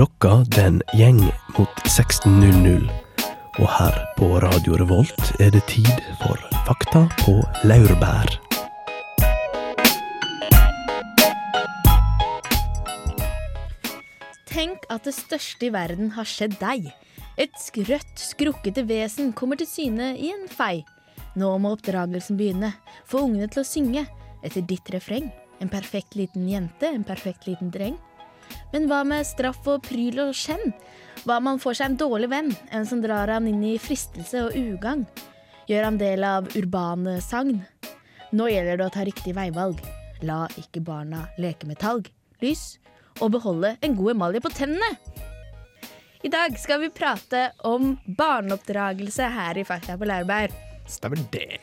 Klokka den gjeng mot 16.00. Og her på Radio Revolt er det tid for Fakta på laurbær. Tenk at det største i verden har skjedd deg. Et skrøtt, skrukkete vesen kommer til syne i en fei. Nå må oppdragelsen begynne. Få ungene til å synge etter ditt refreng. En perfekt liten jente, en perfekt liten dreng. Men hva med straff og pryl og skjenn? Hva om han får seg en dårlig venn, en som drar han inn i fristelse og ugagn? Gjør han del av urbane sagn? Nå gjelder det å ta riktig veivalg. La ikke barna leke med talg, lys og beholde en god emalje på tennene. I dag skal vi prate om barneoppdragelse her i Fakta på Lærbær. Stemmer det.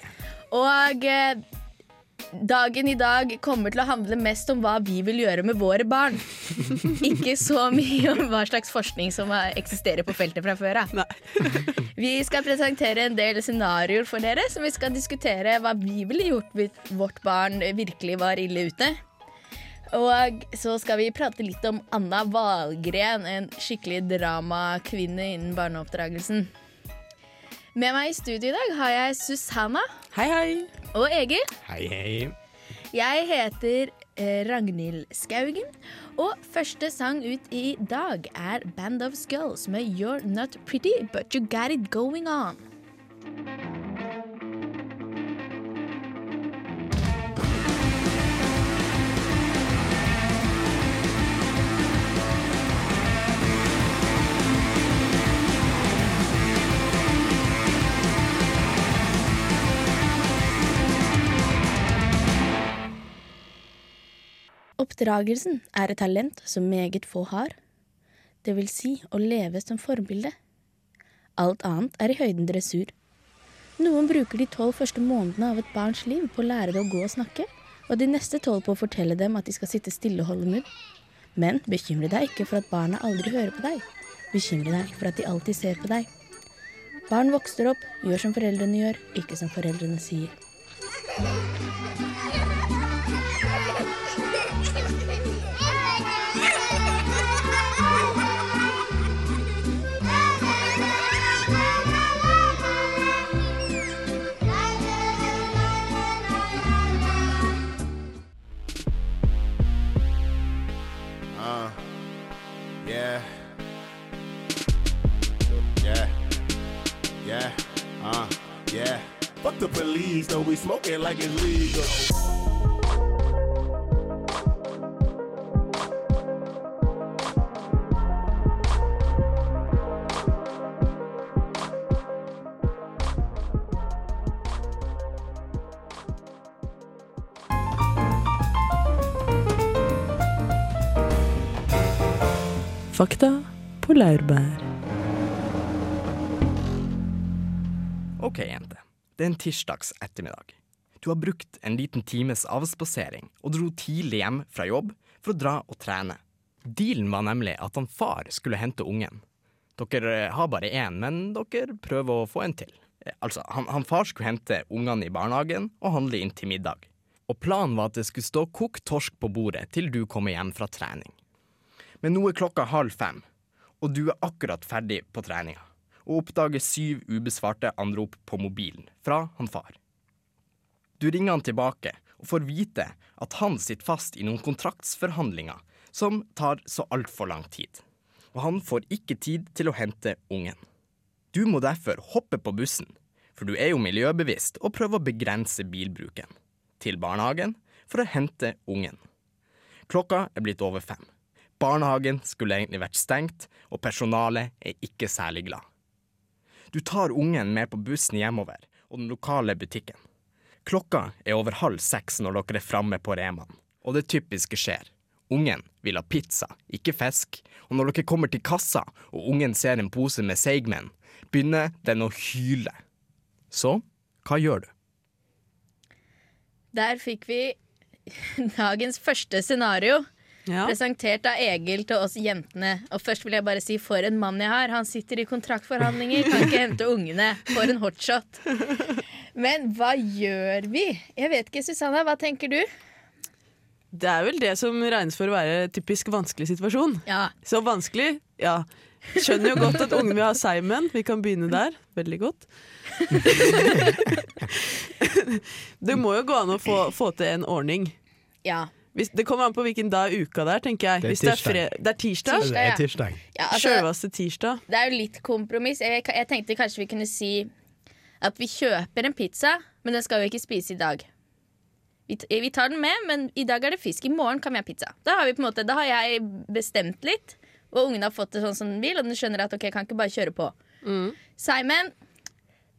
Og eh, dagen i dag kommer til å handle mest om hva vi vil gjøre med våre barn. Ikke så mye om hva slags forskning som eksisterer på feltet fra før av. Vi skal presentere en del scenarioer for dere, som vi skal diskutere hva vi ville gjort hvis vårt barn virkelig var ille ute. Og så skal vi prate litt om Anna Valgren, en skikkelig dramakvinne innen barneoppdragelsen. Med meg i studio i dag har jeg Susanna Hei, hei. og Egil. Hei, hei. Jeg heter eh, Ragnhild Skaugen, og første sang ut i dag er Band of Skulls med You're Not Pretty, But You Got It Going On. Oppdragelsen er et talent som meget få har, det vil si å leve som forbilde. Alt annet er i høyden dressur. Noen bruker de tolv første månedene av et barns liv på å lære det å gå og snakke, og de neste tolv på å fortelle dem at de skal sitte stille og holde munn. Men bekymre deg ikke for at barna aldri hører på deg. Bekymre deg for at de alltid ser på deg. Barn vokser opp, gjør som foreldrene gjør, ikke som foreldrene sier. The police, though we smoke it like it's legal. Fakta på laurbær. Ok, jente. Det er en tirsdags ettermiddag. Du har brukt en liten times avspasering og dro tidlig hjem fra jobb for å dra og trene. Dealen var nemlig at han far skulle hente ungen. Dere har bare én, men dere prøver å få en til. Altså, han, han far skulle hente ungene i barnehagen og handle inn til middag. Og planen var at det skulle stå kokt torsk på bordet til du kommer hjem fra trening. Men nå er klokka halv fem, og du er akkurat ferdig på treninga, og oppdager syv ubesvarte anrop på mobilen fra han far. Du ringer han tilbake og får vite at han sitter fast i noen kontraktsforhandlinger som tar så altfor lang tid, og han får ikke tid til å hente ungen. Du må derfor hoppe på bussen, for du er jo miljøbevisst og prøver å begrense bilbruken, til barnehagen for å hente ungen. Klokka er blitt over fem. Barnehagen skulle egentlig vært stengt, og personalet er ikke særlig glad. Du tar ungen med på bussen hjemover og den lokale butikken. Klokka er over halv seks når dere er framme på Remaen, og det typiske skjer. Ungen vil ha pizza, ikke fisk, og når dere kommer til kassa og ungen ser en pose med seigmenn, begynner den å hyle. Så hva gjør du? Der fikk vi dagens første scenario. Ja. Presentert av Egil til oss jentene. Og først vil jeg bare si for en mann jeg har. Han sitter i kontraktforhandlinger, kan ikke hente ungene. For en hotshot. Men hva gjør vi? Jeg vet ikke, Susanna, hva tenker du? Det er vel det som regnes for å være typisk vanskelig situasjon. Ja. Så vanskelig, ja. Skjønner jo godt at ungen vil ha seigmenn. Vi kan begynne der. Veldig godt. det må jo gå an å få, få til en ordning. ja. Hvis, det kommer an på hvilken dag i uka det er, tenker jeg. Det er Hvis det er, tirsdag. fre det er tirsdag. Det er tirsdag. ja altså, tirsdag. det er jo litt kompromiss. Jeg, jeg tenkte kanskje vi kunne si at vi kjøper en pizza, men den skal vi ikke spise i dag. Vi, vi tar den med, men i dag er det fisk. I morgen kan vi ha pizza. Da har, vi på en måte, da har jeg bestemt litt, og ungen har fått det sånn som de vil, og den skjønner at ok, jeg kan ikke bare kjøre på. Simon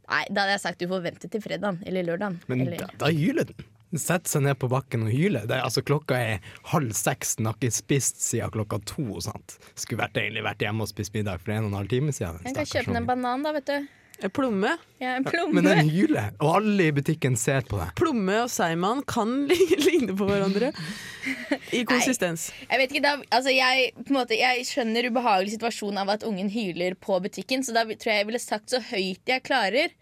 Nei, da hadde jeg sagt du får vente til fredagen eller lørdagen. Men eller, da, da hyler den. Den setter seg ned på bakken og hyler. Det er, altså, klokka er halv seks, den har ikke spist siden klokka to. Sant? Skulle vært, egentlig vært hjemme og spist middag for en og en halv time siden. jeg kan kjøpe en banan, da, vet du. En Plomme. Ja, en plomme. Men den hyler, og alle i butikken ser på deg. Plomme og seigmann kan ligne på hverandre i konsistens. Jeg vet ikke, da, altså jeg, på en måte, jeg skjønner ubehagelig situasjon av at ungen hyler på butikken, så da tror jeg jeg ville sagt så høyt jeg klarer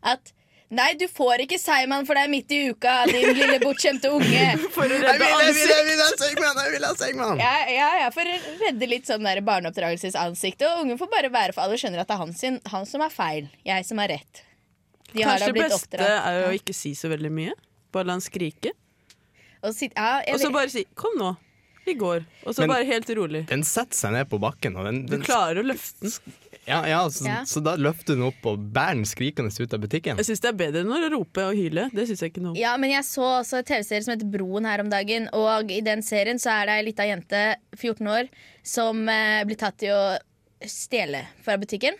at Nei, du får ikke Simon, for det er midt i uka, din lille bortskjemte unge. For å redde jeg vil ha Segman! Jeg vil ha Segman! Ja, ja, ja, for å redde litt sånn der barneoppdragelsesansikt. Og ungen får bare være for alle skjønner at det er han, sin, han som er feil, jeg som har rett. De har da Kanskje det beste er jo å ikke si så veldig mye. Bare la han skrike. Og, sitt, ja, jeg Og så bare si 'kom nå'. Vi går. Og så Men- bare helt rolig. Den setter seg ned på bakken, og den, Du klarer å løfte den. ja, ja, så, Ja. så da løfter den opp og bærer den skrikende ut av butikken. Jeg syns det er bedre enn å rope og hyle. Det syns jeg ikke noe om. Ja, men jeg så også en TV-serie som heter Broen her om dagen. Og i den serien så er det ei lita jente, 14 år, som eh, blir tatt i å stjele fra butikken.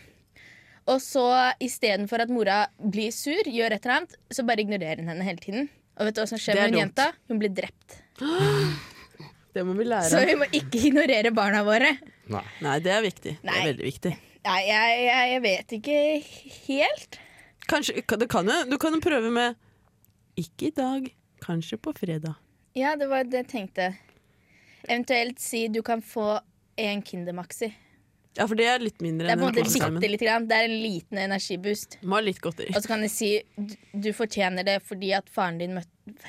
Og så istedenfor at mora blir sur, gjør et eller annet, så bare ignorerer hun henne hele tiden. Og vet du hva som skjer er med hun jenta? Hun blir drept. Det må vi lære. Så vi må ikke ignorere barna våre. Nei. Nei, det er viktig. Det er veldig viktig. Nei, jeg, jeg, jeg vet ikke helt. Kanskje, kan- det kan jo, du kan jo prøve med 'ikke i dag, kanskje på fredag'. Ja, det var det jeg tenkte. Eventuelt si du kan få en Kinder Maxi. Ja, for det er litt mindre Det er på en måte bitte lite grann. Det er en liten energiboost. Må ha litt godteri. Og så kan jeg si du, du fortjener det fordi at faren din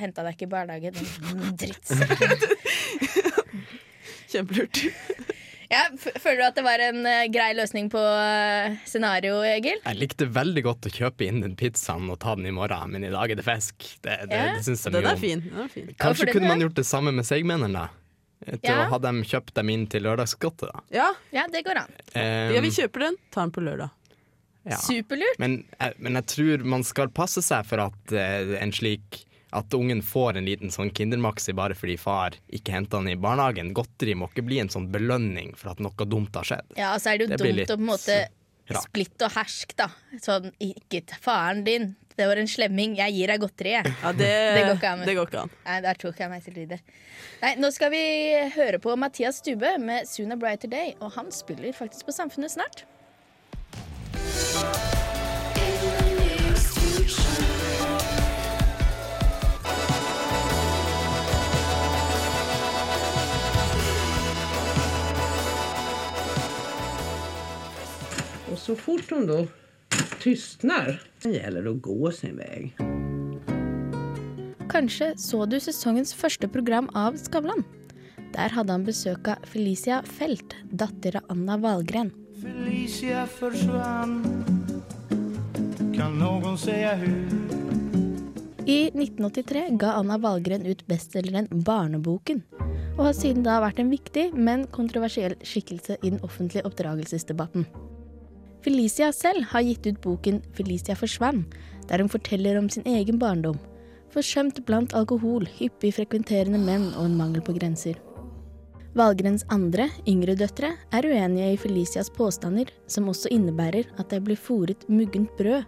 henta deg ikke i barnehagen. Drittsekk. Kjempelurt. Ja, føler du at det var en uh, grei løsning på uh, scenarioet, Egil? Jeg likte veldig godt å kjøpe inn den pizzaen og ta den i morgen, men i dag er det fisk. Det, det, Ja. det syns jeg Den mye er om. fin. Den er fin. Kanskje ja, kunne man gjort det samme med seigmennene, da. Til Ja. å ha dem kjøpt dem inn til lørdagsgodtet, da. Ja, Ja, det går an. Um, ja, vi kjøper den. Tar den på lørdag. ja. Superlurt. Men, jeg- men jeg tror man skal passe seg for at uh, en slik at ungen får en liten sånn Kindermaxi bare fordi far ikke henter den i barnehagen. Godteri må ikke bli en sånn belønning for at noe dumt har skjedd. Ja, altså så er det jo Det dumt å på en måte splitt og hersk, da. Sånn ikke faren din. Det var en slemming. Jeg gir deg godteri, jeg. Ja, det, Det går ikke an. Det går ikke an. Nei, der tok jeg meg til lyder. Nei, nå skal vi høre på Mathias Stube med 'Soon a Brighter Day', og han spiller faktisk på Samfunnet snart. Og så fort hun då tystnar, det gjelder att gå sin vei. Kanskje så du sesongens første program av Skavlan. Der hadde han besøk av Felicia Felt, datter av Anna Wahlgren. Felicia försvann Kan noen säga hur? I 1983 ga Anna Wahlgren ut bestselgeren Barneboken, og har siden da vært en viktig, men kontroversiell skikkelse i den offentlige oppdragelsesdebatten. Felicia selv har gitt ut boken 'Felicia forsvann', der hun forteller om sin egen barndom. Forsømt blant alkohol, hyppig frekventerende menn og en mangel på grenser. Valgrens andre, yngre døtre, er uenige i Felicias påstander, som også innebærer at de blir fòret muggent brød,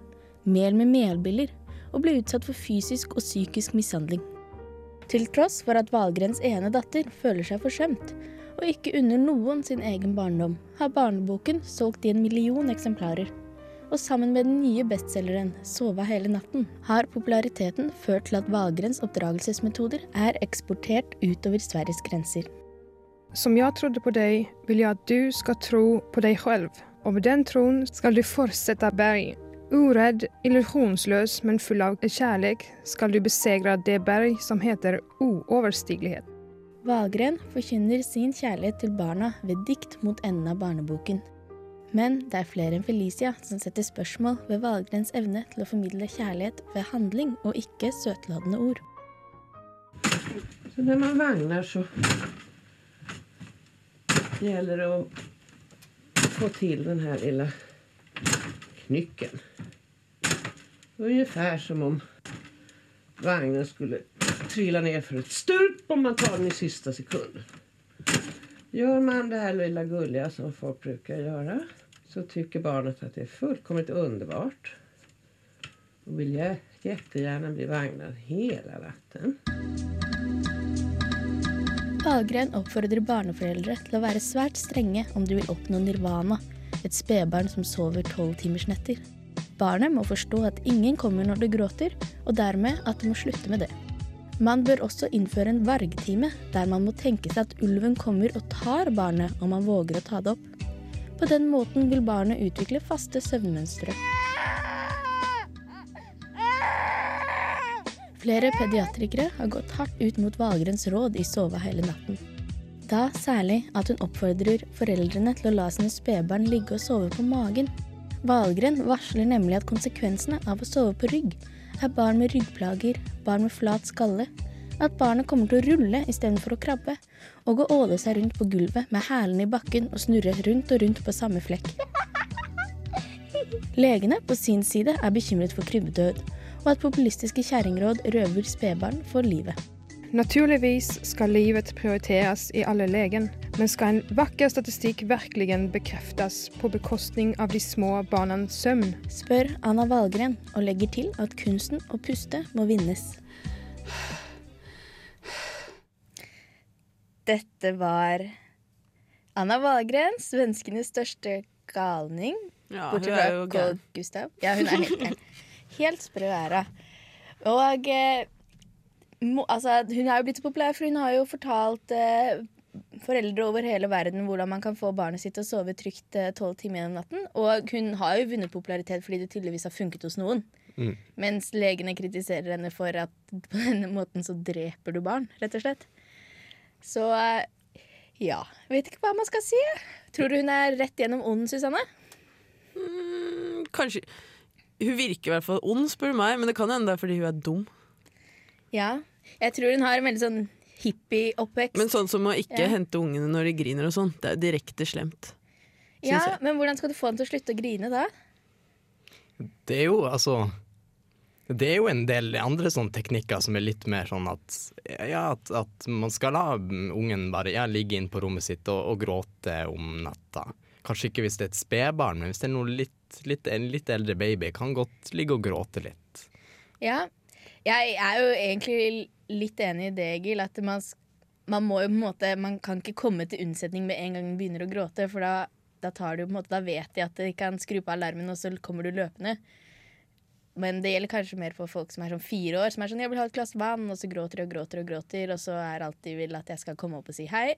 mel med melbiller, og ble utsatt for fysisk og psykisk mishandling. Til tross for at Valgrens ene datter føler seg forsømt, og ikke under noen sin egen barndom, har barneboken solgt i en million eksemplarer. Og sammen med den nye bestselgeren 'Sova hele natten' har populariteten ført til at Valgrens oppdragelsesmetoder er eksportert utover Sveriges grenser. Som jeg trodde på deg, vil jeg at du skal tro på deg selv. Og med den troen skal du fortsette berg. Uredd, illusjonsløs, men full av kjærlighet skal du besegre det berg som heter oöverstiglighet. Valgren forkynner sin kjærlighet til barna ved dikt mot enden av barneboken. Men det er flere enn Felicia som setter spørsmål ved Valgrens evne til å formidle kjærlighet ved handling og ikke søtladende ord. Så når man vagnar så gjelder det å få til den her lille knykken. Ungefär som om vagnen skulle trilla ner för ett stup om man tar den i sista sekunden. Gör man det här lilla gulliga som folk brukar göra så tycker barnet att det är fullkomligt underbart och vill jä- jättegärna bli vagnad hela natten. Valgren oppfordrer barneforeldre til å være svært strenge om de vil oppnå nirvana, et spedbarn som sover tolvtimersnetter. Barnet må forstå at ingen kommer når det gråter, og dermed at det må slutte med det. Man bør også innføre en vargtime, der man må tenke seg at ulven kommer og tar barnet om man våger å ta det opp. På den måten vil barnet utvikle faste søvnmønstre. Flere pediatrikere har gått hardt ut mot Valgrens råd i Sove hele natten. Da særlig at hun oppfordrer foreldrene til å la sine spedbarn ligge og sove på magen. Valgren varsler nemlig at konsekvensene av å sove på rygg er barn med ryggplager, barn med flat skalle, at barnet kommer til å rulle istedenfor å krabbe, og å åle seg rundt på gulvet med hælene i bakken og snurre rundt og rundt på samme flekk. Legene på sin side er bekymret for krybbedød, og at populistiske kjerringråd røver spedbarn for livet. Naturligvis skal livet prioriteres i alle lägen, men skal en vakker statistikk virkelig bekreftes på bekostning av de små barnens søvn? Spør Anna Valgren, og legger til at kunsten å puste må vinnes. Dette var Anna Valgren, svenskenes største galning. Ja, hun Bortsett er fra. Gustav. Ja, hun er helt. Helt sprø er hun. Og eh, altså, hun er jo blitt så populær, for hun har jo fortalt eh, foreldre over hele verden hvordan man kan få barnet sitt til å sove trygt tolv timer gjennom natten. Og hun har jo vunnet popularitet fordi det tydeligvis har funket hos noen. Mm. Mens legene kritiserer henne for at på denne måten så dreper du barn, rett og slett. Så eh, ja, vet ikke hva man skal si. Tror du hun er rett gjennom ond, Susanne? Mm, Kanskje Hun virker i hvert fall ond, spør du meg, men det kan hende det er fordi hun er dum. Ja. Jeg tror hun har en veldig sånn hippie-oppvekst. Men sånn som å ikke Ja. hente ungene når de griner og sånn, det er direkte slemt. ja, jeg. Men hvordan skal du få dem til å slutte å grine da? Det er jo altså Det er jo en del andre sånne teknikker som er litt mer sånn at Ja, at, at man skal la ungen bare ja, ligge inn på rommet sitt og, og gråte om natta. Kanskje ikke hvis det er et spedbarn, men hvis det er noe litt, litt, en litt eldre baby, kan godt ligge og gråte litt. Ja. Jeg er jo egentlig litt enig i det, Egil. At man, man må jo på en måte Man kan ikke komme til unnsetning med en gang man begynner å gråte, for da, da tar du på en måte Da vet de at de kan skru på alarmen, og så kommer du løpende. Men det gjelder kanskje mer for folk som er sånn fire år, som er sånn 'jeg vil ha et glass vann', og så gråter de og gråter og gråter, og så er alt de vil at jeg skal komme opp og si hei.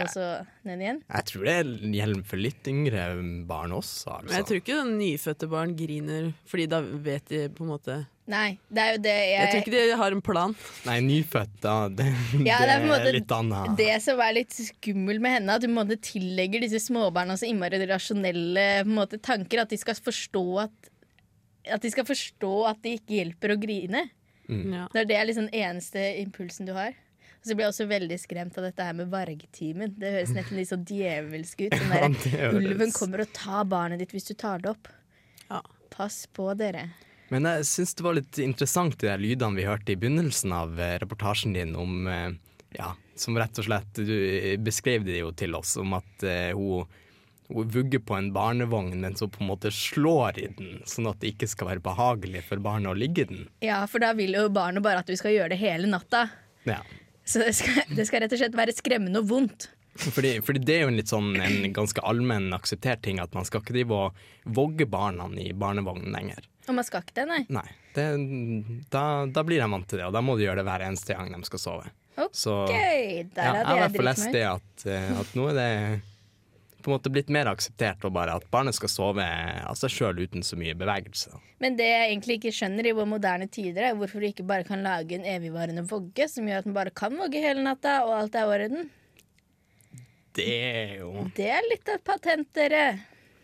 Og så ned igjen. Jeg tror det gjelder for litt yngre barn også. Men jeg Altså. tror ikke nyfødte barn griner, Fordi da vet de på en måte Nei, det er jo det Jeg tror ikke de har en plan. Nei, nyfødte, da. Det, Ja, det er på en måte litt annet. Det som er litt skummelt med henne, at du på en måte tillegger disse småbarna så innmari rasjonelle på en måte, tanker. At de skal forstå at At de skal forstå at det ikke hjelper å grine. Ja. Det er det er liksom eneste impulsen du har. Og så blir jeg også veldig skremt av dette her med vargtimen. Det høres nesten litt så djevelsk ut. Sånn der, Ulven kommer og tar barnet ditt hvis du tar det opp. Ja. Pass på dere. Men jeg syns det var litt interessant de der lydene vi hørte i begynnelsen av eh, reportasjen din om eh, Ja, som rett og slett Du beskrev det jo til oss om at eh, hun, hun vugger på en barnevogn, men så på en måte slår i den, sånn at det ikke skal være behagelig for barnet å ligge i den. Ja, for da vil jo barnet bare at du skal gjøre det hele natta. Ja. Så det skal, det skal rett og slett være skremmende og vondt. Fordi, fordi det er jo en litt sånn en ganske allmenn akseptert ting at man skal ikke drive og vogge barna i barnevognen lenger. Og man skal ikke det, nei. Nei, det, da, da blir de vant til det, og da må de gjøre det hver eneste gang de skal sove. Ok, Så der ja, jeg hadde har i jeg hvert fall dritt lest det at, eh, at nå er det på en måte blitt mer akseptert og bare at barnet skal sove av seg sjøl uten så mye bevegelse. Men det jeg egentlig ikke skjønner i vår moderne tider, er hvorfor du ikke bare kan lage en evigvarende vogge som gjør at den bare kan vogge hele natta, og alt er i orden. Det er jo Det er litt av et patent, dere.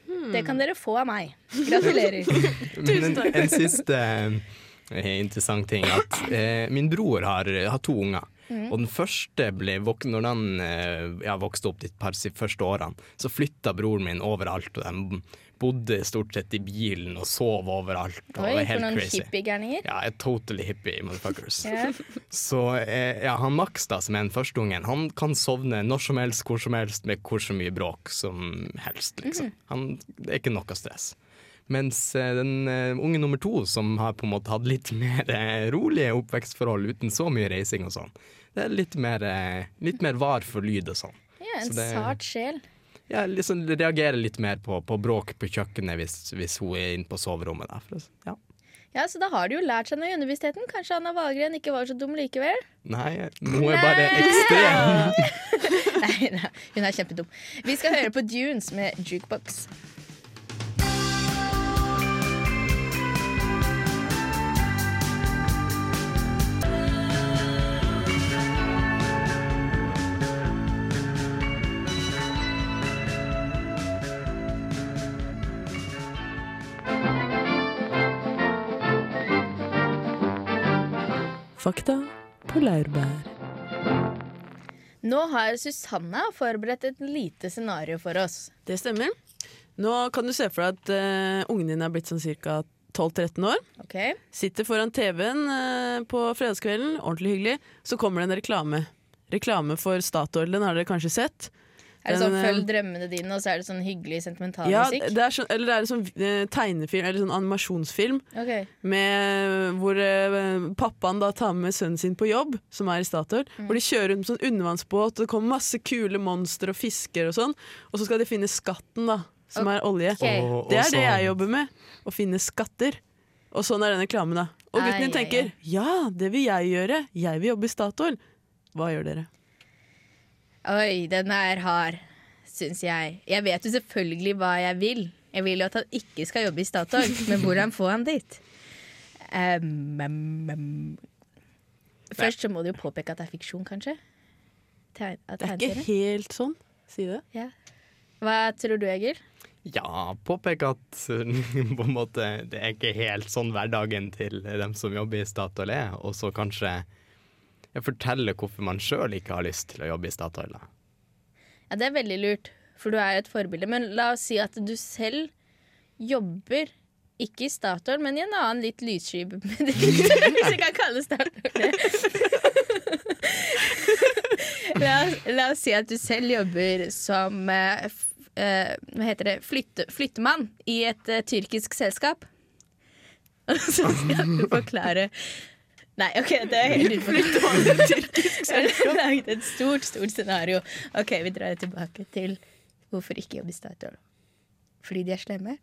Det kan dere få av meg. Gratulerer. Tusen en, en siste eh, interessant ting. At eh, min bror har, har to unger. Mm. Og den første ble når han eh, ja, vokste opp de første årene, så flytta broren min overalt. Og de bodde stort sett i bilen og sov overalt. Og Oi, for noen crazy. hippiegærninger. Ja, totally hippie motherfuckers. yeah. Så eh, ja, han Max, da, som er den første ungen, han kan sovne når som helst, hvor som helst, med hvor så mye bråk som helst, liksom. Han, det er ikke noe stress. Mens eh, den eh, unge nummer to, som har på en måte hatt litt mer eh, rolige oppvekstforhold uten så mye reising og sånn, det er litt mer, litt mer var for lyd og sånn. Ja, en Så det- sart sjel. Ja, liksom reagerer litt mer på, på bråk på kjøkkenet hvis, hvis hun er inne på soverommet. Der, ja. Ja, så da har du jo lært seg noe i underbevisstheten. Kanskje Anna Wahlgren ikke var så dum likevel? Nei, nå er bare ekstrem. Nei, nei, hun er kjempedum. Vi skal høre på Dunes med Jukebox. Fakta på laurbær. Nå har Susanna forberedt et lite scenario for oss. Det stemmer. Nå kan du se for deg at uh, ungen din er blitt sånn ca. 12-13 år. Okay. Sitter foran TV-en uh, på fredagskvelden, ordentlig hyggelig. Så kommer det en reklame. Reklame for Statoil, den har dere kanskje sett. Er det sånn eh, Følg drømmene dine, og så er det sånn hyggelig, sentimental Ja, musikk? det er sånn, eller det er sånn eh, tegnefilm, eller sånn animasjonsfilm, okay. med, hvor eh, pappaen da tar med sønnen sin på jobb, som er i Statoil. Hvor de kjører rundt med sånn undervannsbåt, og det kommer masse kule monstre og fisker og sånn. Og så skal de finne skatten, da, som er olje. Okay. Det er det jeg jobber med. Å finne skatter. Og sånn er den reklamen, da. Og gutten din tenker ja, det vil jeg gjøre. Jeg vil jobbe i Statoil. Hva gjør dere? Oi, den er hard, syns jeg. Jeg vet jo selvfølgelig hva jeg vil. Jeg vil jo at han ikke skal jobbe i Statoil, men hvordan få han dit? Um, um, um. Først så må du jo påpeke at det er fiksjon, kanskje? Tegn, Det er ikke helt sånn. Si det. Ja. Hva tror du, Egil? Ja, påpeke at på en måte, det er ikke helt sånn hverdagen til dem som jobber i Statoil er, og så kanskje ja, fortelle hvorfor man sjøl ikke har lyst til å jobbe i Statoil. Ja, Det er veldig lurt, for du er jo et forbilde. Men la oss si at du selv jobber ikke i Statoil, men i en annen litt lyssky bedrift, hvis jeg kan kalle Statoil det. La, la oss si at du selv jobber som eh, eh, hva heter det, flytte, flyttemann i et eh, tyrkisk selskap. Og så skal du forklare Nei, OK, det er helt utenfor. Jeg laget et stort, stort scenario. OK, vi drar tilbake til hvorfor ikke jobbe i Statoil. Fordi de er slemme?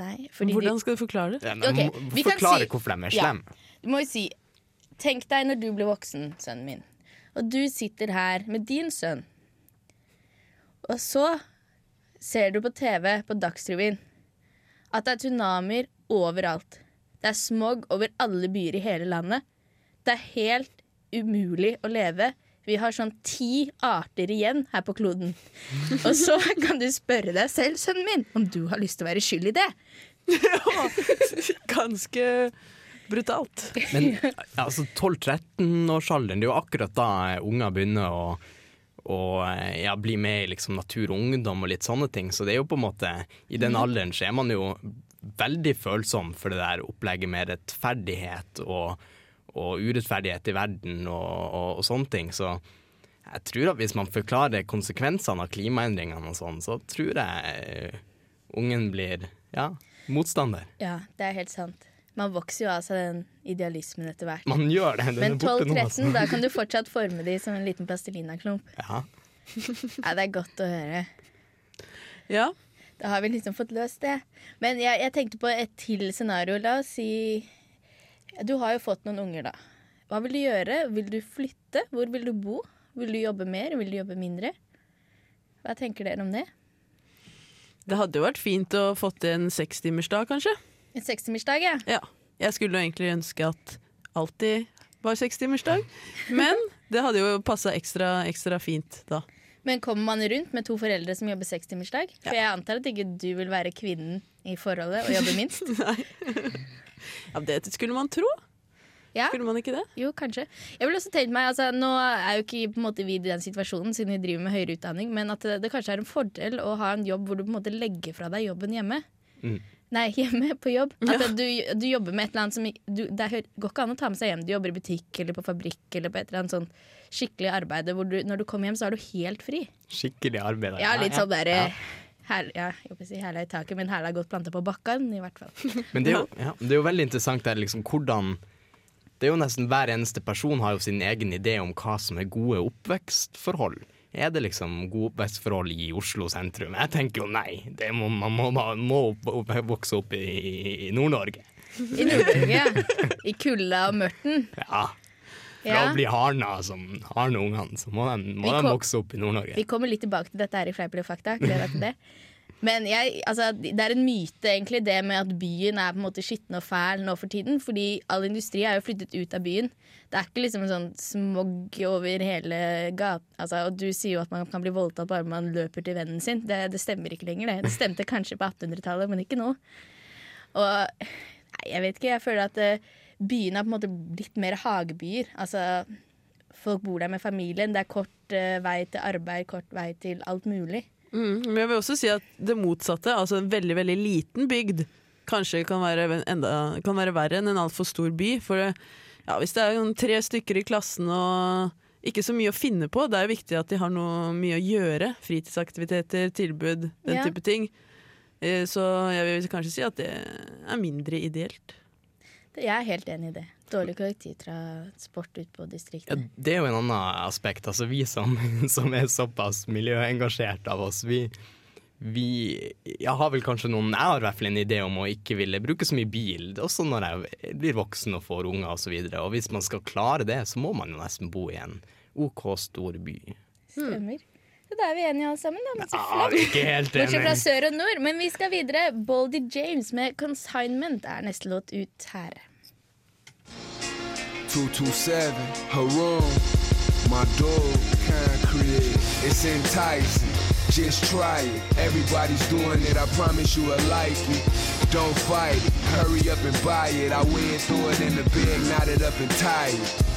Nei, fordi Hvordan skal du forklare det? Ja, men Ok, må vi kan Forklare si- hvorfor de er slemme. Ja, Du må jo si Tenk deg når du blir voksen, sønnen min, og du sitter her med din sønn. Og så ser du på TV på Dagsrevyen at det er tsunamier overalt. Det er smog over alle byer i hele landet. Det er helt umulig å leve. Vi har sånn ti arter igjen her på kloden. Og så kan du spørre deg selv, sønnen min, om du har lyst til å være skyld i det. Ja, Ganske brutalt. Men altså 12-13-årsalderen, det er jo akkurat da unger begynner å, å ja, bli med i liksom natur og ungdom og litt sånne ting. Så det er jo på en måte I den alderen så er man jo veldig følsom for det der opplegget med rettferdighet og, og urettferdighet i verden og, og, og sånne ting. Så jeg tror at hvis man forklarer konsekvensene av klimaendringene og sånn, så tror jeg ungen blir ja, motstander. Ja, det er helt sant. Man vokser jo av seg den idealismen etter hvert. Man gjør det. Den Men er borte 12-13, altså. da kan du fortsatt forme de som en liten plastelinaklump. Ja. Ja, det er godt å høre. Ja. Da har vi liksom fått løst det. Men jeg, jeg tenkte på et til scenario. La oss si Du har jo fått noen unger, da. Hva vil du gjøre? Vil du flytte? Hvor vil du bo? Vil du jobbe mer? Vil du jobbe mindre? Hva tenker dere om det? Det hadde jo vært fint å få til en sekstimersdag, kanskje. En sekstimersdag, ja. Ja. Jeg skulle jo egentlig ønske at alltid var sekstimersdag, men det hadde jo passa ekstra, ekstra fint da. Men kommer man rundt med to foreldre som jobber sekstimersdag? For jeg antar at ikke du vil være kvinnen i forholdet og jobbe minst? Nei. Ja, det skulle man tro. Ja. Skulle man ikke det? Jo, kanskje. Jeg vil også tenke meg, altså, Nå er jo ikke på en måte, vi i den situasjonen siden vi driver med høyere utdanning, men at det, det kanskje er en fordel å ha en jobb hvor du på en måte legger fra deg jobben hjemme. Mm. Nei, hjemme på jobb. At du, du jobber med et eller annet som du, Det går ikke an å ta med seg hjem. Du jobber i butikk eller på fabrikk eller på et eller annet sånn skikkelig arbeid hvor du, når du kommer hjem, så er du helt fri. Skikkelig arbeid. Ja, litt sånn der Ja. her, ja, jeg å si hæla i taket, men hæla godt planta på bakken, i hvert fall. Men det er, jo, ja, det er jo veldig interessant der, liksom, hvordan Det er jo nesten hver eneste person har jo sin egen idé om hva som er gode oppvekstforhold. Er det liksom gode oppvekstforhold i Oslo sentrum? Jeg tenker jo nei. Det må, man må, man må vokse opp i, i Nord-Norge. I Nord-Norge, ja. I kulda og mørten. Ja. For Ja. å bli harna som harne ungene, så må de, må de kom- vokse opp i Nord-Norge. Vi kommer litt tilbake til dette her i Fleip eller fakta. Gleder deg til det. Men jeg, altså, det er en myte, egentlig, det med at byen er på en måte skitten og fæl nå for tiden. Fordi all industri er jo flyttet ut av byen. Det er ikke liksom en sånn smog over hele gata. Altså, og du sier jo at man kan bli voldtatt bare man løper til vennen sin. Det, det stemmer ikke lenger, det. Det stemte kanskje på 1800-tallet, men ikke nå. Og nei, jeg vet ikke, jeg føler at eh, byene har på en måte blitt mer hagebyer. Altså folk bor der med familien. Det er kort uh, vei til arbeid, kort vei til alt mulig. Mm, men jeg vil også si at det motsatte, altså en veldig veldig liten bygd, kanskje kan være, enda, kan være verre enn en altfor stor by. For det, ja, hvis det er tre stykker i klassen og ikke så mye å finne på, det er jo viktig at de har noe mye å gjøre. Fritidsaktiviteter, tilbud, den Ja. type ting. Eh, Så jeg vil kanskje si at det er mindre ideelt. Jeg er helt enig i det. Dårlig kollektivtransport ut på Ja, det er jo en annen aspekt. Altså, vi som, som er såpass miljøengasjert av oss, vi, vi jeg har vel kanskje noen Jeg har i hvert fall en idé om å ikke ville bruke så mye bil, også når jeg blir voksen og får unger osv. Og, så og hvis man skal klare det, så må man jo nesten bo i en OK stor by. Stemmer. Så da er vi enige alle sammen, da. Men så Ja, helt Bortsett fra sør og nord. Men vi skal videre. Boldy James med 'Consignment' er neste låt ut her. 227, her room, my dog, concrete. It's enticing. Just try it. Everybody's doing it. I promise you will like it. Don't fight it. Hurry up and buy it. I went through it in the bag, knotted up and tied Fleip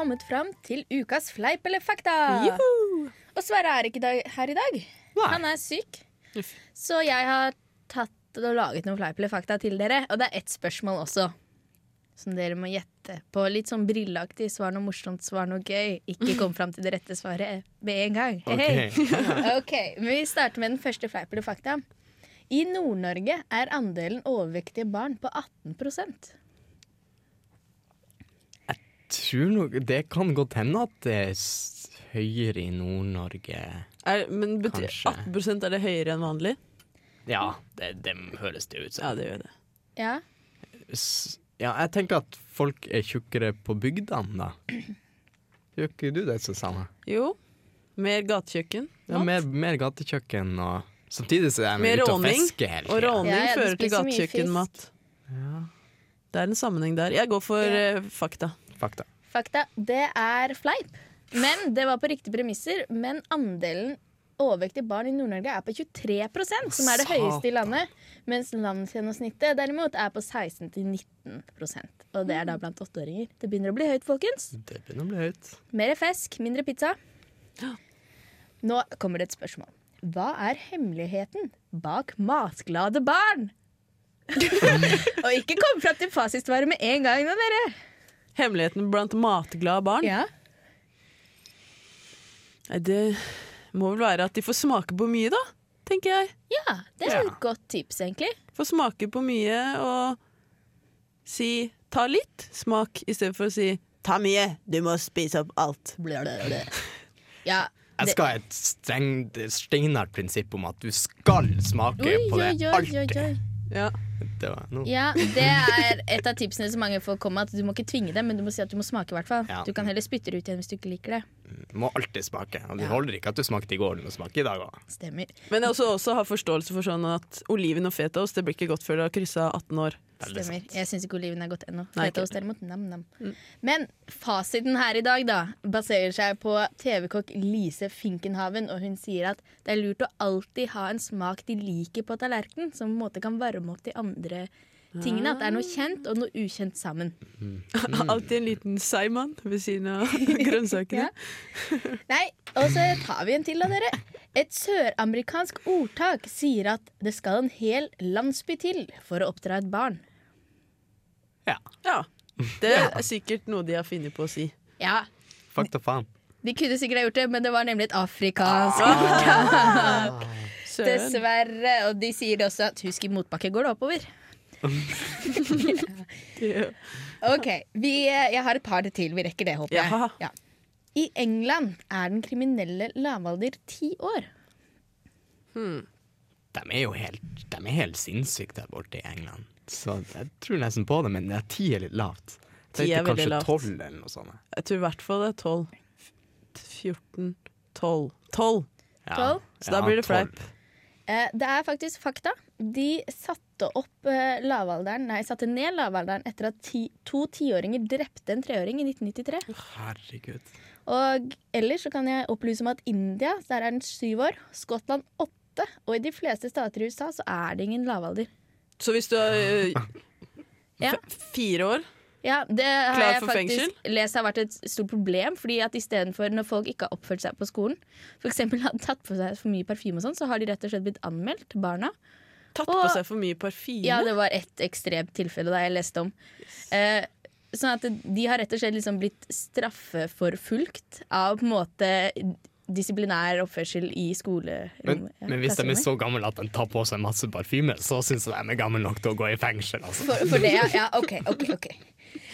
kommet fram til ukas fleip eller fakta. Og Sverre er ikke dag, her i dag. Han er syk. Så jeg har tatt og laget noen fleip eller fakta til dere. Og det er ett spørsmål også. Som dere må gjette på. Litt sånn brilleaktig. Svar noe morsomt, svar noe gøy. Ikke kom fram til det rette svaret med en gang. Ok. Hei. ok, Men vi starter med den første fleip eller fakta. I Nord-Norge er andelen overvektige barn på 18 Tror nok, det kan godt hende at det er høyere i Nord-Norge. Men betyr Kanskje. 18 er det høyere enn vanlig? Ja, det, det høres det ut som. Ja, det gjør det. Ja. S- Ja, jeg tenker at folk er tjukkere på bygdene, da. Gjør ikke du det, Susanne? Jo. Mer gatekjøkken. Ja, mer, mer gatekjøkken og Samtidig så er vi ute og råning. fisker hele Og råning Ja, ja, fører til gatekjøkkenmat. Ja. Det er en sammenheng der. Jeg går for Ja. eh, fakta. Fakta. Fakta, det er fleip. Men det var på riktige premisser. Men andelen overvektige barn i Nord-Norge er på 23% som er det høyeste i landet. Mens landsgjennomsnittet derimot er på 16-19% Og det er da blant åtteåringer. Det begynner å bli høyt, folkens. Det begynner å bli høyt. Mer fisk, mindre pizza. Nå kommer det et spørsmål. Hva er hemmeligheten bak matglade barn? Og ikke kom fram til fasitsvaret med en gang nå, dere. Hemmeligheten blant matglade barn? Ja. Det må vel være at de får smake på mye, da. Tenker jeg. Ja, det er et godt tips, egentlig. Får smake på mye og si ta litt smak, i stedet for å si ta mye, du må spise opp alt. Ja, Jeg skal ha et strengt, steinhardt prinsipp om at du skal smake Oi, på det oi, oi, oi, alltid. oi. Ja. Det var noe. Ja, det er et av tipsene som mange får komme. At du må ikke tvinge dem, men du må si at du må smake. i hvert fall Ja. Du kan heller spytte det ut igjen hvis du ikke liker det. Du må alltid smake. Og det Ja. holder ikke at du smakte i går, du må smake i dag òg. Stemmer. Men jeg også, også har forståelse for sånn at oliven og fetaost det blir ikke godt før du har kryssa 18 år. Stemmer. Jeg syns ikke oliven er godt ennå. Fetaost derimot, nam-nam. Men fasiten her i dag da baserer seg på TV-kokk Lise Finkenhaven, og hun sier at det er lurt å alltid ha en smak de liker på tallerkenen, som på en måte kan varme opp de andre tingene. At det er noe kjent og noe ukjent sammen. Alltid en liten seigmann ved siden av grønnsakene. Nei, og så tar vi en til av dere. Et søramerikansk ordtak sier at det skal en hel landsby til for å oppdra et barn. Ja. Det er sikkert noe de har funnet på å si. Ja, Fakta faen. de kunne sikkert ha gjort det, men det var nemlig et afrikansk Ah. ordtak. Søren. Dessverre. Og de sier også at husk i motbakke går det oppover. OK. Vi, jeg har et par til. Vi rekker det, håper jeg. Ja. I England er den kriminelle lavalder ti år. De er jo helt, de er helt sinnssyke der borte i England. Så jeg tror nesten på det, men det er ti er litt lavt. Ti er veldig kanskje lavt. tolv eller noe sånt. Jeg tror i hvert fall det er 12. 14 12. 12. Ja. Tolv? Så da blir det 12. fleip. Eh, det er faktisk fakta. De satte opp eh, lavalderen Nei, satte ned lavalderen etter at ti, to tiåringer drepte en treåring i 1993. Herregud. Og ellers så kan jeg opplyse om at India, der er den syv år. Skottland åtte. Og i de fleste stater i USA så er det ingen lavalder. Så hvis du er øh, Ja. fire år Ja, Det har jeg faktisk lest har vært et stort problem. Fordi at istedenfor når folk ikke har oppført seg på skolen, f.eks. har tatt på seg for mye parfyme, og sånn, så har de rett og slett blitt anmeldt, barna. Tatt Og- på seg for mye parfyme? Ja, det var ett ekstremt tilfelle da jeg leste om. Eh, sånn at de har rett og slett liksom blitt straffeforfulgt av på en måte disiplinær oppførsel i Men, skolerommet. ja, men hvis de er så gamle at de tar på seg masse parfyme, så syns jeg de er gamle nok til å gå i fengsel. Altså. For, for det, ja. ja. OK, OK. ok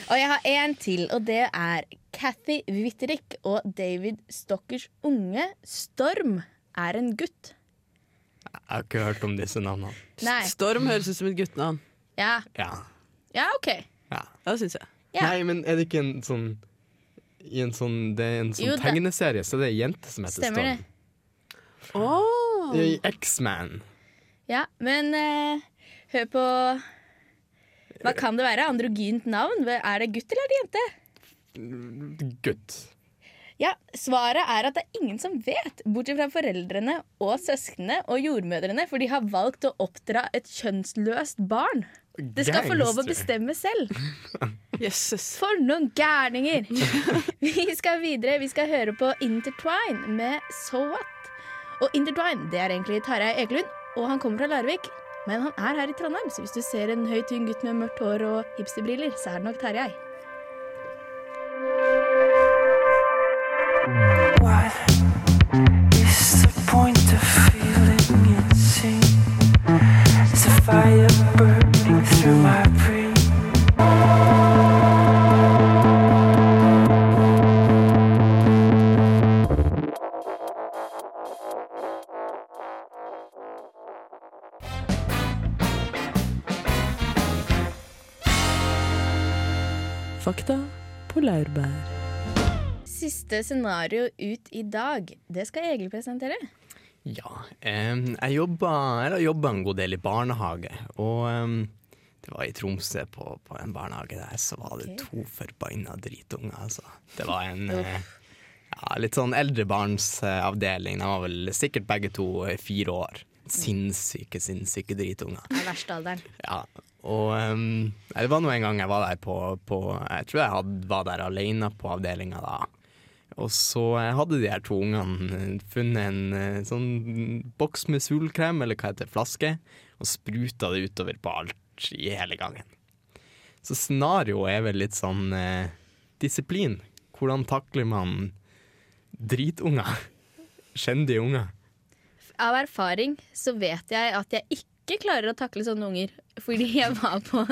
Og jeg har en til, og det er Cathy Witterick og David Stockers unge Storm er en gutt. Jeg har ikke hørt om disse navnene. Nei. Storm høres ut som et guttenavn. Ja, Ja. ja OK. ja. Ja, det syns jeg. Ja. Nei, men er det ikke en sånn i en sånn, Det er en sånn Jo, det- tegneserie, så det er ei jente som heter Stemmer det. Oh. I X-Man. Ja, men uh, hør på Hva kan det være? Androgynt navn? Er det gutt eller er det jente? Gutt. Ja, Svaret er at det er ingen som vet, bortsett fra foreldrene og søsknene og jordmødrene, for de har valgt å oppdra et kjønnsløst barn. Det skal få lov å bestemme selv. Jesus. For noen gærninger! Vi skal videre. Vi skal høre på Intertwine med So What. Og Intertwine det er egentlig Tarjei Ekelund, og han kommer fra Larvik. Men han er her i Trondheim, så hvis du ser en høy, tynn gutt med mørkt hår og hipsterbriller, så er det nok Tarjei. Siste scenario ut i dag. Det skal Egil presentere. Ja. jeg jobba har jobba en god del i barnehage, og det var i Tromsø, på, på en barnehage der, så var det to forbanna dritunger, altså. Det var en eh, ja, litt sånn eldrebarnsavdeling. De var vel sikkert begge to fire år. Sinnssyke, sinnssyke dritunger. Er verste alderen. Ja, og um, det var nå en gang jeg var der på, på Jeg tror jeg hadde, var der alene på avdelinga da. Og så eh, hadde de her to ungene eh, funnet en eh, sånn boks med solkrem, eller hva heter det, flaske, og spruta det utover på alt i hele gangen. Så scenarioet er vel litt sånn eh, disiplin. Hvordan takler man dritunger? Skjendige unger. Av erfaring så vet jeg at jeg ikke klarer å takle sånne unger. Fordi jeg var på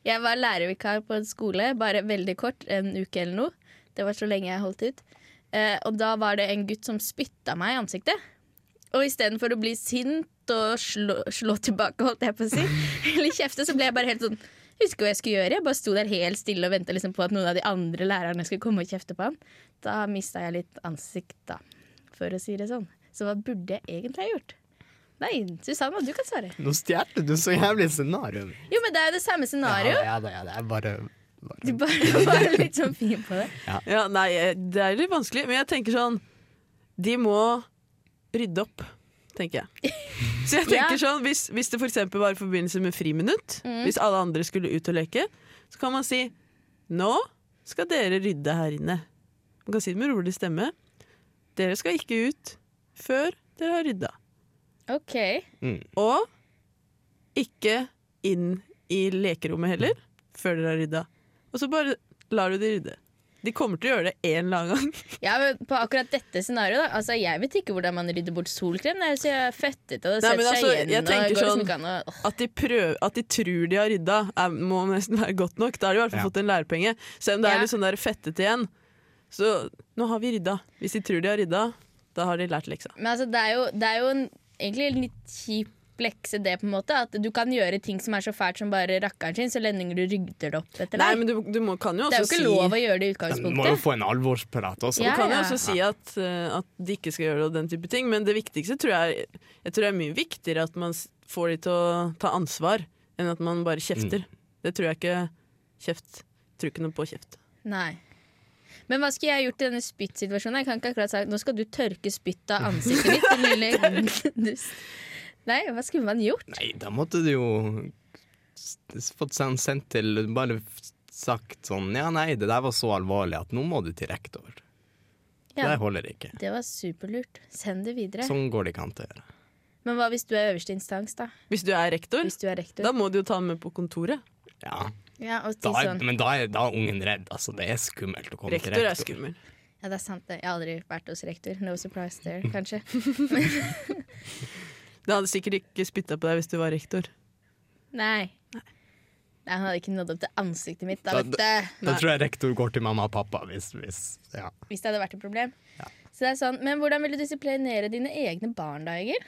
Jeg var lærervikar på en skole, bare veldig kort, en uke eller noe. Det var så lenge jeg holdt ut. Eh, og da var det en gutt som spytta meg i ansiktet. Og istedenfor å bli sint og slå, slå tilbake, holdt jeg på å si, eller kjefte, så ble jeg bare helt sånn Husker hva jeg skulle gjøre. Jeg bare sto der helt stille og venta liksom på at noen av de andre lærerne skulle komme og kjefte på han. Da mista jeg litt ansikt, da, for å si det sånn. Så hva burde jeg egentlig ha gjort? Nei, Susanna, du kan svare. Nå stjal du så jævlig scenarioet. Jo, men det er jo det samme scenario. Ja, ja, ja, det er bare Du bare var litt sånn fin på det. Ja, nei, eh, det er litt vanskelig, men jeg tenker sånn De må rydde opp, tenker jeg. Så jeg tenker Ja. sånn, hvis, hvis det for eksempel var i forbindelse med friminutt, Mm. hvis alle andre skulle ut og leke, så kan man si nå skal dere rydde her inne. Man kan si det med rolig stemme. Dere skal ikke ut før dere har rydda. OK. Og ikke inn i lekerommet heller, før dere har rydda. Og så bare lar du de rydde. De kommer til å gjøre det en eller annen gang. Ja, men På akkurat dette scenarioet, da. Altså, jeg vet ikke hvordan man rydder bort solkrem. Det er jo så føttete, og det Nei, setter men seg altså, igjen. jeg og tenker går liksom sånn an å- at de, prøver, at de tror de har rydda, er, må nesten være godt nok. Da har de i hvert fall Ja. fått en lærepenge. Selv om det Ja. er litt sånn der fettete igjen. Så nå har vi rydda. Hvis de tror de har rydda, da har de lært leksa. Men altså, det er jo, det er jo en, egentlig en litt kjip lekse, det, på en måte. At du kan gjøre ting som er så fælt som bare rakkeren sin, så lenge du rydder det opp etter Nei, deg. men du, du må, kan jo det er jo ikke si lov å gjøre det i utgangspunktet. Du må jo få en alvorsprat også. Ja, Du kan jo ja. også si at, eh, at de ikke skal gjøre det og den type ting, men det viktigste tror jeg Jeg tror det er mye viktigere at man får de til å ta ansvar, enn at man bare kjefter. Det tror jeg ikke Kjeft. Tror ikke noe på kjeft. Nei. Men hva skulle jeg gjort i denne spyttsituasjonen? Jeg kan ikke akkurat sagt nå skal du tørke spytt av ansiktet mitt. Nei, hva skulle man gjort? Nei, da måtte du jo fått sen- sendt til Bare sagt sånn Ja, nei, det der var så alvorlig at nå må du til rektor. Ja. Det holder ikke. Det var superlurt. Send det videre. Sånn går det ikke an til å gjøre. Men hva hvis du er øverste instans, da? Hvis du er rektor, Hvis du er rektor? da må du jo ta den med på kontoret. Ja, ja, og da er, sånn. Men da er, da er ungen redd. Altså, det er skummelt å komme Rektor til er rektor. skummel. Ja, det er sant. Jeg har aldri vært hos rektor. No surprise there, kanskje. Det hadde sikkert ikke spytta på deg hvis du var rektor. Nei. Nei, Han hadde ikke nådd opp til ansiktet mitt. Da, Da- vet du. Da tror jeg rektor går til mamma og pappa hvis, hvis ja. Hvis det hadde vært et problem. Så det er sånn, Men hvordan vil du disiplinere dine egne barn, da, Egil?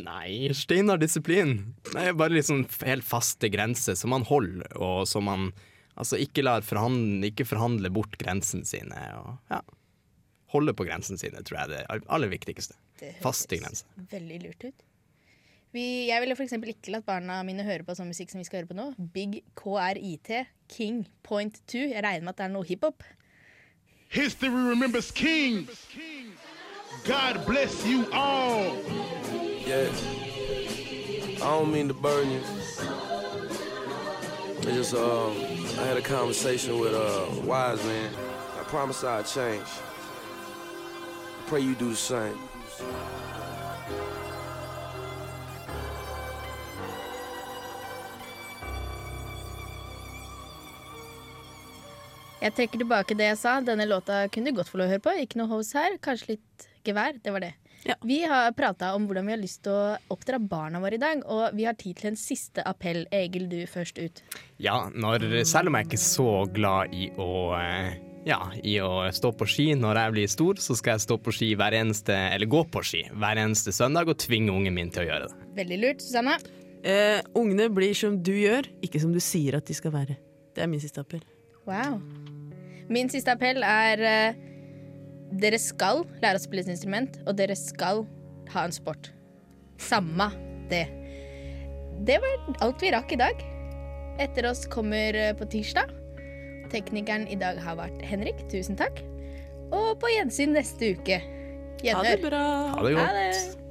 Nei, steinar disiplin. Nei, bare liksom helt faste grenser som man holder, og som man altså ikke lar forhandle, ikke forhandle bort grensene sine. Og, ja. Holde på grensene sine, tror jeg er det aller viktigste. Det høres. Veldig lurt ut. Vi, jeg ville for eksempel ikke latt barna mine høre på sånn musikk som vi skal høre på nå. Big KRIT, King Point 2. Jeg regner med at det er noe hiphop. History remembers kings. God bless you all. Yes. I don't mean to burn you. I just uh, I had a conversation with a uh, wise man. I promise I'll change. I pray you do the same. Jeg trekker tilbake det jeg sa. Denne låta kunne du godt få lov å høre på. Ikke noe hos her. Kanskje litt gevær. Det var det. Vi har prata om hvordan vi har lyst til å oppdra barna våre i dag, og vi har tid til en siste appell. Egil, du først ut. Ja, når, selv om jeg er ikke så glad i å eh, ja, i å stå på ski når jeg blir stor, så skal jeg stå på ski hver eneste, eller gå på ski hver eneste søndag og tvinge ungen min til å gjøre det. Veldig lurt. Susanne? Eh, ungene blir som du gjør, ikke som du sier at de skal være. Det er min siste appell. Wow. Min siste appell er eh, dere skal lære å spille et instrument, og dere skal ha en sport. Samme det. Det var alt vi rakk i dag. Etter oss kommer eh, på tirsdag. Teknikeren i dag har vært Henrik. Tusen takk. Og på gjensyn neste uke. Gjenhør. Ha det bra. Ha det godt. Ha det.